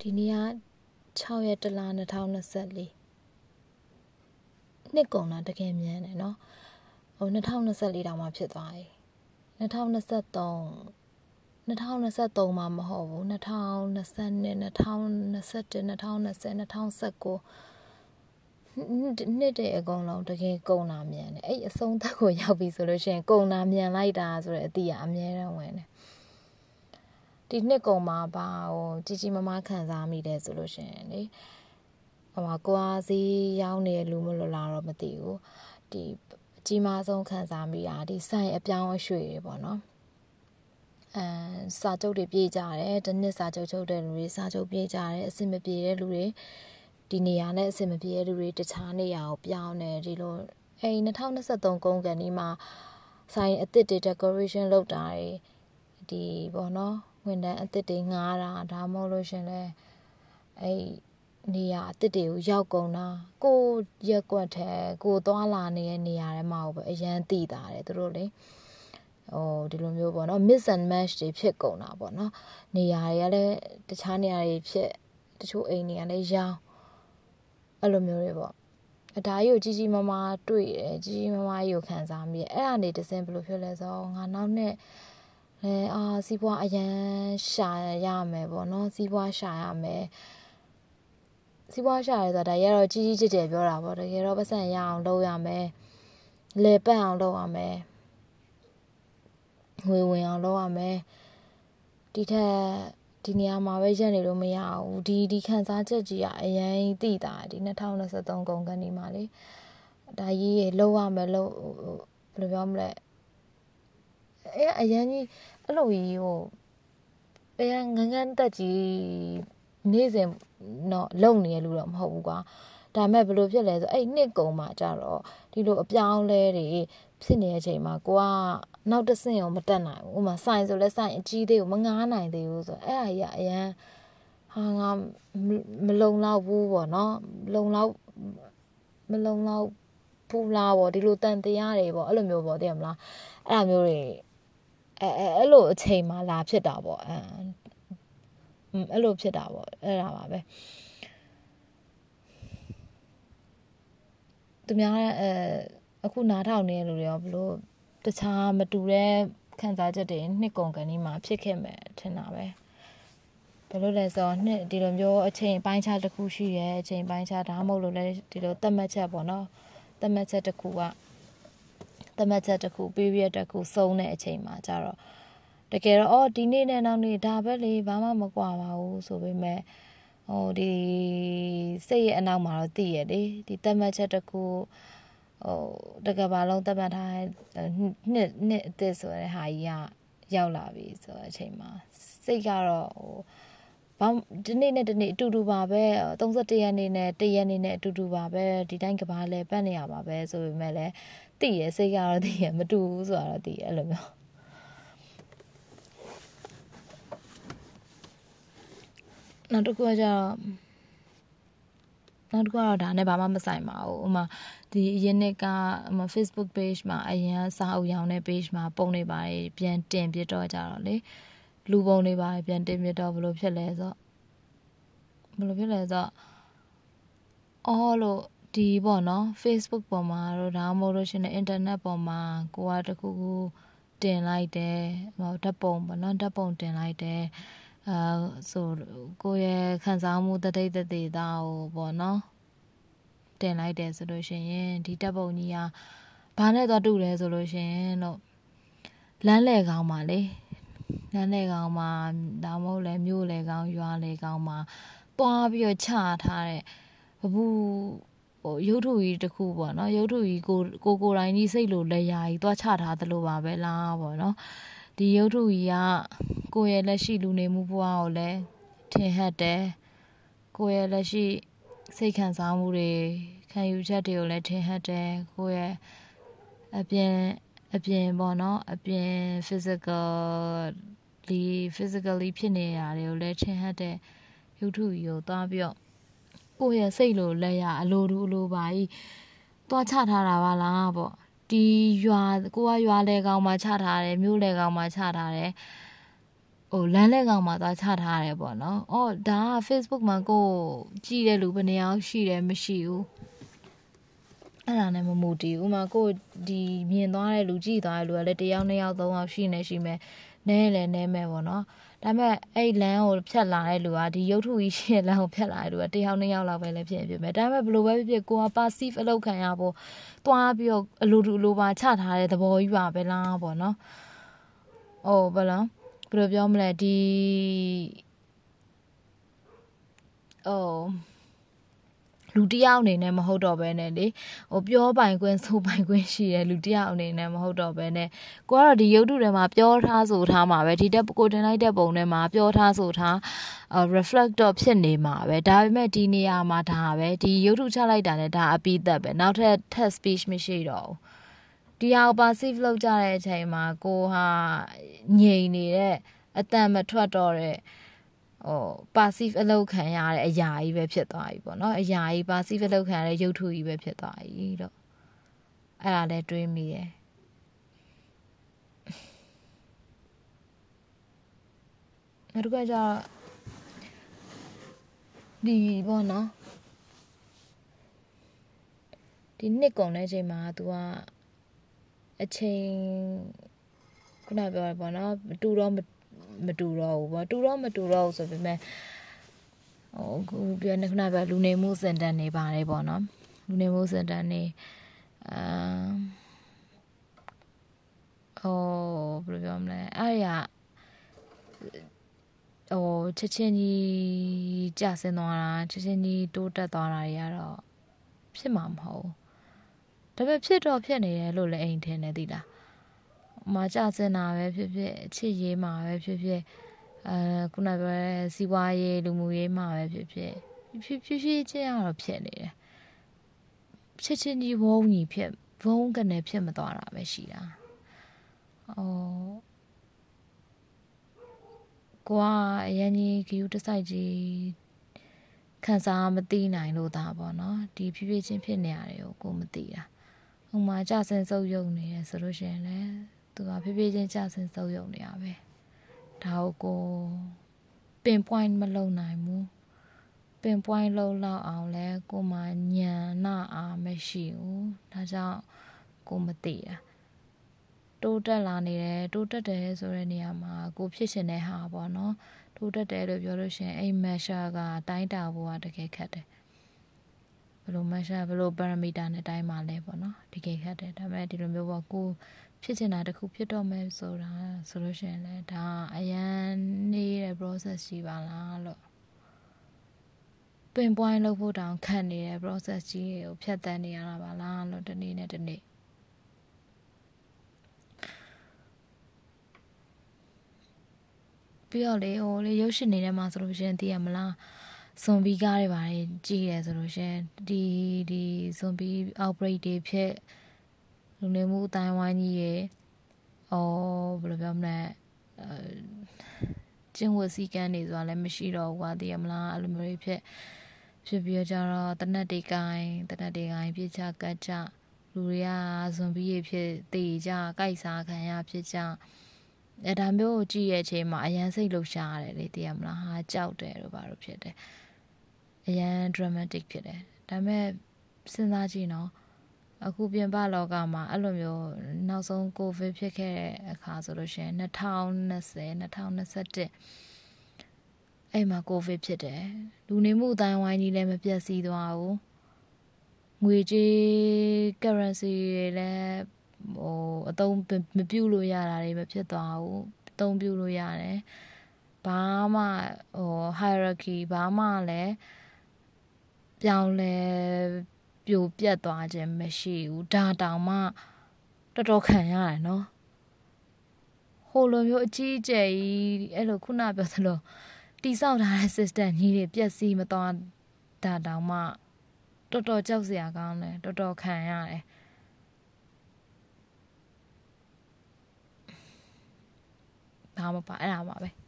ဒီနေ့က6ရက်တလ2024နှစ်ကုန်တာတကယ်မြန်တယ်နော်ဟို2024တောင်မှဖြစ်သွားပြီ2023 2023မှာမဟုတ်ဘူး2020 2021 2020 2019နှစ်တည်းအကုန်လုံးတကယ်ကုန်တာမြန်တယ်အဲ့အဆုံးသက်ကိုရောက်ပြီဆိုလို့ရှိရင်ကုန်တာမြန်လိုက်တာဆိုတဲ့အတိအမြဲတမ်းဝင်တယ် ဒီနှစ်ကုန်မှာပါဟိုကြီးကြီးမားမားခံစားမိတယ်ဆိုလို့ရှိရင်လေဟိုမှာကိုအားစီးရောင်းနေလူမလို့လာတော့မသိဘူးဒီအကြီးမားဆုံးခံစားမိတာဒီဆိုင်အပြောင်းအရွှေ့တွေပေါ့နော်အဲစာချုပ်တွေပြေးကြတယ်တနစ်စာချုပ်ချုပ်တဲ့လူတွေစာချုပ်ပြေးကြတယ်အဆင်မပြေတဲ့လူတွေဒီနေရာနဲ့အဆင်မပြေတဲ့လူတွေတခြားနေရာကိုပြောင်းတယ်ဒီလိုအဲ2023ကုန်ကန်ဒီမှာဆိုင်အစ်စ်တွေ decoration လုပ်တာတွေဒီပေါ့နော် ဝန်တန်းအစ်စ်တွေငားတာဒါမှမဟုတ်လို့ရှင်လဲအဲနေရာအစ်စ်တွေကိုရောက်ကုန်တာကိုရက်ကွက်ထဲကိုသွားလာနေတဲ့နေရာထဲမှာပဲအရန်တည်တာတယ်သူတို့လေဟိုဒီလိုမျိုးပေါ့နော် miss and match တွေဖြစ်ကုန်တာပေါ့နော်နေရာတွေကလည်းတခြားနေရာတွေဖြစ်တချို့အိမ်တွေကလည်းရောင်းအဲ့လိုမျိုးတွေပေါ့အဒါကြီးကိုကြီးကြီးမားမားတွေ့တယ်ကြီးကြီးမားမားကြီးကိုခံစားမိတယ်အဲ့ဒါနေတစင်ဘယ်လိုဖြစ်လဲဆိုတော့ငါနောက်နဲ့ လဲအာစီးပွားအရန်ရှာရမယ်ပေါ့နော်စီးပွားရှာရမယ်စီးပွားရှာရဲဆိုတာဒါရတော့ကြီးကြီးကျယ်ကျယ်ပြောတာပေါ့တကယ်တော့ပတ်စံရအောင်လုပ်ရမယ်လေပတ်အောင်လုပ်ရမယ်ငွေဝင်အောင်လုပ်ရမယ်ဒီထက်ဒီနေရာမှာပဲရက်နေလို့မရဘူးဒီဒီခန်းစားချက်ကြီးကအရင်သိတာဒီ2023ကုန်ကန်ဒီမှာလေဒါကြီးရေလောက်ရမယ်လို့ဘယ်လိုပြောမလဲ အဲအရင်ကြီးအဲ့လိုကြီးဟိုအဲငန်းငန်းတက်ကြီးနေ့စဉ်တော့လုံနေရလို့တော့မဟုတ်ဘူးကွာဒါမဲ့ဘယ်လိုဖြစ်လဲဆိုအဲ့နှစ်ကုံမှာကြတော့ဒီလိုအပြောင်းလဲတွေဖြစ်နေတဲ့အချိန်မှာကိုကနောက်တစ်ဆင့်ရောမတက်နိုင်ဘူးဥမာစိုင်ဆိုလဲစိုင်အကြီးသေးကိုမငားနိုင်သေးဘူးဆိုအဲ့အရာအရန်ဟာငါမလုံလောက်ဘူးပေါ့နော်လုံလောက်မလုံလောက်ဘူးလားပေါ့ဒီလိုတန်တရားတွေပေါ့အဲ့လိုမျိုးပေါ့သိရမလားအဲ့လိုမျိုးတွေ အဲအဲ့လိုအချိန်မှလာဖြစ်တာပေါ့အဲအဲ့လိုဖြစ်တာပေါ့အဲ့ဒါပါပဲသူများအဲအခုနားထောင်နေရလို့ရောဘလို့တခြားမတူတဲ့ခံစားချက်တွေနှစ်ကုန်ကန်ဒီမှာဖြစ်ခဲ့မယ်ထင်တာပဲဘယ်လိုလဲဆိုတော့နှစ်ဒီလိုမျိုးအချိန်ပိုင်းခြားတစ်ခုရှိရဲအချိန်ပိုင်းခြားဒါမှမဟုတ်လို့လဲဒီလိုသတ်မှတ်ချက်ပေါ့နော်သတ်မှတ်ချက်တစ်ခုက သတ်မှတ်ချက်တစ်ခု period တစ်ခုစုံတဲ့အချိန်မှာကြတော့တကယ်တော့အော်ဒီနေ့နဲ့နောက်နေ့ဒါပဲလေဘာမှမကွာပါဘူးဆိုပေမဲ့ဟိုဒီစိတ်ရဲ့အနောက်မှာတော့သိရလေဒီသတ်မှတ်ချက်တစ်ခုဟိုတကဘာလုံးသတ်မှတ်ထားနှစ်နှစ်အစ်ဆိုတဲ့ဟာကြီးကရောက်လာပြီဆိုတဲ့အချိန်မှာစိတ်ကတော့ဟို ဘာဒီနေ့နဲ့ဒီနေ့အတူတူပါပဲ31ရက်နေ့နဲ့1ရက်နေ့နဲ့အတူတူပါပဲဒီတိုင်းကဘာလဲပတ်နေရပါပဲဆိုပေမဲ့လည်းသိရစိတ်ကတော့သိရမတူဘူးဆိုတော့သိရအဲ့လိုမျိုးနောက်တစ်ခုကကျတော့နောက်တစ်ခုကတော့ဒါနဲ့ဘာမှမဆိုင်ပါဘူးဥမာဒီအရင်နှစ်က Facebook page မှာအရင်စာအုပ်ရောင်းတဲ့ page မှာပုံနေပါတယ်ပြန်တင်ပြတော့ကြတော့လေ လူပုံနေပါတယ်ပြန်တင်ပြတော့ဘယ်လိုဖြစ်လဲဆိုဘယ်လိုဖြစ်လဲဆိုအော်လို့ဒီပေါ့နော် Facebook ပေါ်မှာတော့ဒါမှမဟုတ်လို့ရှင်တဲ့ internet ပေါ်မှာကိုကတခုခုတင်လိုက်တယ်ဟိုဓာတ်ပုံပေါ့နော်ဓာတ်ပုံတင်လိုက်တယ်အာဆိုကိုရဲ့ခံစားမှုတတိတ်တသေးသားကိုပေါ့နော်တင်လိုက်တယ်ဆိုလို့ရှိရင်ဒီတပ်ပုံကြီးကဘာနဲ့သွားတူလဲဆိုလို့ရှိရင်တော့လမ်းလေကောင်းပါလေ လမ်းလေကောင်းမှာဒါမဟုတ်လဲမြို့လေကောင်းရွာလေကောင်းမှာတွားပြီးတော့ချထားတဲ့ဘဘူးဟိုရုပ်ထုကြီးတစ်ခုပေါ့နော်ရုပ်ထုကြီးကိုကိုကိုတိုင်းကြီးစိတ်လိုလက်ရာကြီးသွားချထားသလိုပါပဲလားပေါ့နော်ဒီရုပ်ထုကြီးကကိုယ့်ရဲ့လက်ရှိလူနေမှုဘဝကိုလည်းထင်ဟပ်တယ်ကိုယ့်ရဲ့လက်ရှိစိတ်ခံစားမှုတွေခံယူချက်တွေကိုလည်းထင်ဟပ်တယ်ကိုယ့်ရဲ့အပြင် အပြင်ပေါ့နော်အပြင် physical လီ physically ဖြစ်နေရတာတွေကိုလည်းထင်ဟပ်တဲ့ရုပ်ထုကြီးကိုသွားပြီးတော့ကိုယ့်ရဲ့စိတ်လိုလက်ရအလိုတူအလိုပါကြီးသွားချထားတာပါလားပေါ့ဒီရွာကိုကရွာလေကောင်မှာချထားတယ်မြို့လေကောင်မှာချထားတယ်ဟိုလမ်းလက်ကောင်မှာသာချထားရတယ်ပေါ့နော်။အော်ဒါက Facebook မှာကိုကြည့်တဲ့လူဘယ်နှယောက်ရှိတယ်မရှိဘူး။ အဲ့ဒါနဲ့မမူတည်ဘူး။ဥမာကိုဒီမြင်သွားတဲ့လူကြည့်သွားတဲ့လူကလည်းတယောက်နှစ်ယောက်သုံးယောက်ရှိနေရှိမယ်။နဲလည်းနဲမယ်ပေါ့နော်။ဒါပေမဲ့အဲ့လမ်းကိုဖြတ်လာတဲ့လူကဒီရုပ်ထုကြီးရှိတဲ့လမ်းကိုဖြတ်လာတဲ့လူကတယောက်နှစ်ယောက်လောက်ပဲလည်းဖြစ်ဖြစ်မယ်။ဒါပေမဲ့ဘယ်လိုပဲဖြစ်ဖြစ်ကိုက passive အလုပ်ခံရဖို့သွားပြီးတော့အလိုတူအလိုပါချထားတဲ့သဘောကြီးပါပဲလားပေါ့နော်။အိုးဘယ်လား။ဘယ်လိုပြောမလဲဒီအိုး လူတယောက်အနေနဲ့မဟုတ်တော့ဘဲနဲ့လေဟိုပြောပိုင်ခွင့်ဆိုပိုင်ခွင့်ရှိတယ်လူတယောက်အနေနဲ့မဟုတ်တော့ဘဲနဲ့ကိုကတော့ဒီရုပ်တုထဲမှာပြောထားဆိုထားမှာပဲဒီတက်ကိုတင်လိုက်တဲ့ပုံထဲမှာပြောထားဆိုထား reflect တော့ဖြစ်နေမှာပဲဒါပေမဲ့ဒီနေရာမှာဒါပဲဒီရုပ်တုချလိုက်တာနဲ့ဒါအပိသက်ပဲနောက်ထပ် test speech မရှိတော့ဘူးဒီဟာကို passive လောက်ကြတဲ့အချိန်မှာကိုဟာငြိမ်နေတဲ့အတန်မထွက်တော့တဲ့ ဟို passive အလုပ်ခံရတဲ့အရာကြီးပဲဖြစ်သွားပြီပေါ့နော်အရာကြီး passive အလုပ်ခံရတဲ့ရုပ်ထုကြီးပဲဖြစ်သွားပြီတော့အဲ့ဒါလည်းတွေးမိတယ်နောက်တစ်ခါကျတော့ဒီပေါ့နော်ဒီနှစ်ကုန်တဲ့အချိန်မှာ तू ကအချိန်ခုနပြောရပေါ့နော်မတူတော့ မတူတော့ဘူးပေါ့တူတော့မတူတော့ဘူးဆိုပေမဲ့ဟိုခုပြောနေခုနပြောလူနေမှုစင်တန်နေပါတယ်ပေါ့နော်လူနေမှုစင်တန်နေအာဟိုဘယ်လိုပြောမလဲအဲ့ရဟိုချက်ချင်းကြီးကြာစင်သွားတာချက်ချင်းကြီးတိုးတက်သွားတာတွေကတော့ဖြစ်မှာမဟုတ်ဒါပေမဲ့ဖြစ်တော့ဖြစ်နေတယ်လို့လည်းအိမ်ထင်နေသီလား မှာကြစင်တာပဲဖြစ်ဖြစ်အချစ်ရေးမှာပဲဖြစ်ဖြစ်အဲခုနပြောတဲ့စီးပွားရေးလူမှုရေးမှာပဲဖြစ်ဖြစ်ဖြစ်ဖြစ်ဖြစ်ချင်းကတော့ဖြစ်နေတယ်ချစ်ချင်းကြီးဝုန်းကြီးဖြစ်ဝုန်းကနေဖြစ်မသွားတာပဲရှိတာအော်ကွာအရင်ကြီးဂယူတစိုက်ကြီးခံစားမသိနိုင်လို့ဒါပေါ့နော်ဒီဖြစ်ဖြစ်ချင်းဖြစ်နေရတယ်ကိုကိုမသိတာဟိုမှာကြဆင်စုပ်ယုံနေတယ်ဆိုလို့ရှိရင်လည်း သူကဖြည်းဖြည်းချင်းကြဆင်စုပ်ယုံနေရပဲဒါကို pin point မလုံနိုင်ဘူး pin point လုံလောက်အောင်လဲကိုမှညံနာအားမရှိဘူးဒါကြောင့်ကိုမသိတာတိုးတက်လာနေတယ်တိုးတက်တယ်ဆိုတဲ့နေရာမှာကိုဖြစ်ရှင်တဲ့ဟာပေါ့နော်တိုးတက်တယ်လို့ပြောလို့ရှိရင်အိမ်မက်ရှာကတိုင်းတာဖို့ကတကယ်ခက်တယ်ဘယ်လိုမက်ရှာဘယ်လိုပါရမီတာနဲ့တိုင်းမှာလဲပေါ့နော်တကယ်ခက်တယ်ဒါပေမဲ့ဒီလိုမျိုးပေါ့ကို ဖြစ်ချင်တာတခုဖြစ်တော့မယ်ဆိုတာဆိုလို့ရှိရင်လည်းဒါအရန်နေတဲ့ process ရှိပါလားလို့ပင်ပွိုင်းလုပ်ဖို့တောင်ခက်နေတဲ့ process ကြီးကိုဖြတ်တန်းနေရတာပါလားလို့တနေ့နဲ့တနေ့ပြီးတော့လေဟိုလေရုပ်ရှင်နေထဲမှာဆိုလို့ရှိရင်သိရမလားဇွန်ဘီကားတွေပါတယ်ကြည့်ရဆိုလို့ရှိရင်ဒီဒီဇွန်ဘီ outbreak တွေဖြစ် လူနေမှုအတိုင်းဝိုင်းကြီးရေအော်ဘယ်လိုပြောမလဲအဲကျင့်ဝတ်စည်းကမ်းတွေဆိုတာလည်းမရှိတော့ဘူးကွာသိရမလားအဲ့လိုမျိုးတွေဖြစ်ဖြစ်ပြီးကြတော့တနက်တွေကိုင်းတနက်တွေကိုင်းပြစ်ချကတ်ချလူတွေကဇွန်ဘီတွေဖြစ်တည်ကြကြိုက်စားခံရဖြစ်ကြအဲဒါမျိုးကိုကြည့်ရဲ့အချိန်မှာအရန်စိတ်လှုပ်ရှားရတယ်လေသိရမလားဟာကြောက်တယ်လို့ဘာလို့ဖြစ်တယ်အရန် dramatic ဖြစ်တယ်ဒါပေမဲ့စဉ်းစားကြည့်နော် အခုပြင်ပလောကမှာအဲ့လိုမျိုးနောက်ဆုံးကိုဗစ်ဖြစ်ခဲ့တဲ့အခါဆိုလို့ရှိရင်2020 2021အဲ့မှာကိုဗစ်ဖြစ်တယ်လူနေမှုအတိုင်းဝိုင်းကြီးလည်းမပြတ်စည်းသွားဘူးငွေကြေး currency တွေလည်းဟိုအသုံးမပြုလို့ရတာတွေမဖြစ်သွားဘူးအသုံးပြုလို့ရတယ်ဘာမှဟို hierarchy ဘာမှလည်းပြောင်းလဲ ပြိုပြက်သွားခြင်းမရှိဘူးဒါတောင်မှတော်တော်ခံရတယ်နော်ဟိုလိုမျိုးအကြီးအကျယ်ကြီးအဲ့လိုခုနပြောသလိုတိဆောက်ထားတဲ့ system ကြီးတွေပြက်စီးမသွားဒါတောင်မှတော်တော်ကြောက်စရာကောင်းတယ်တော်တော်ခံရတယ်ဘာမှပါအဲ့ဒါမှပဲ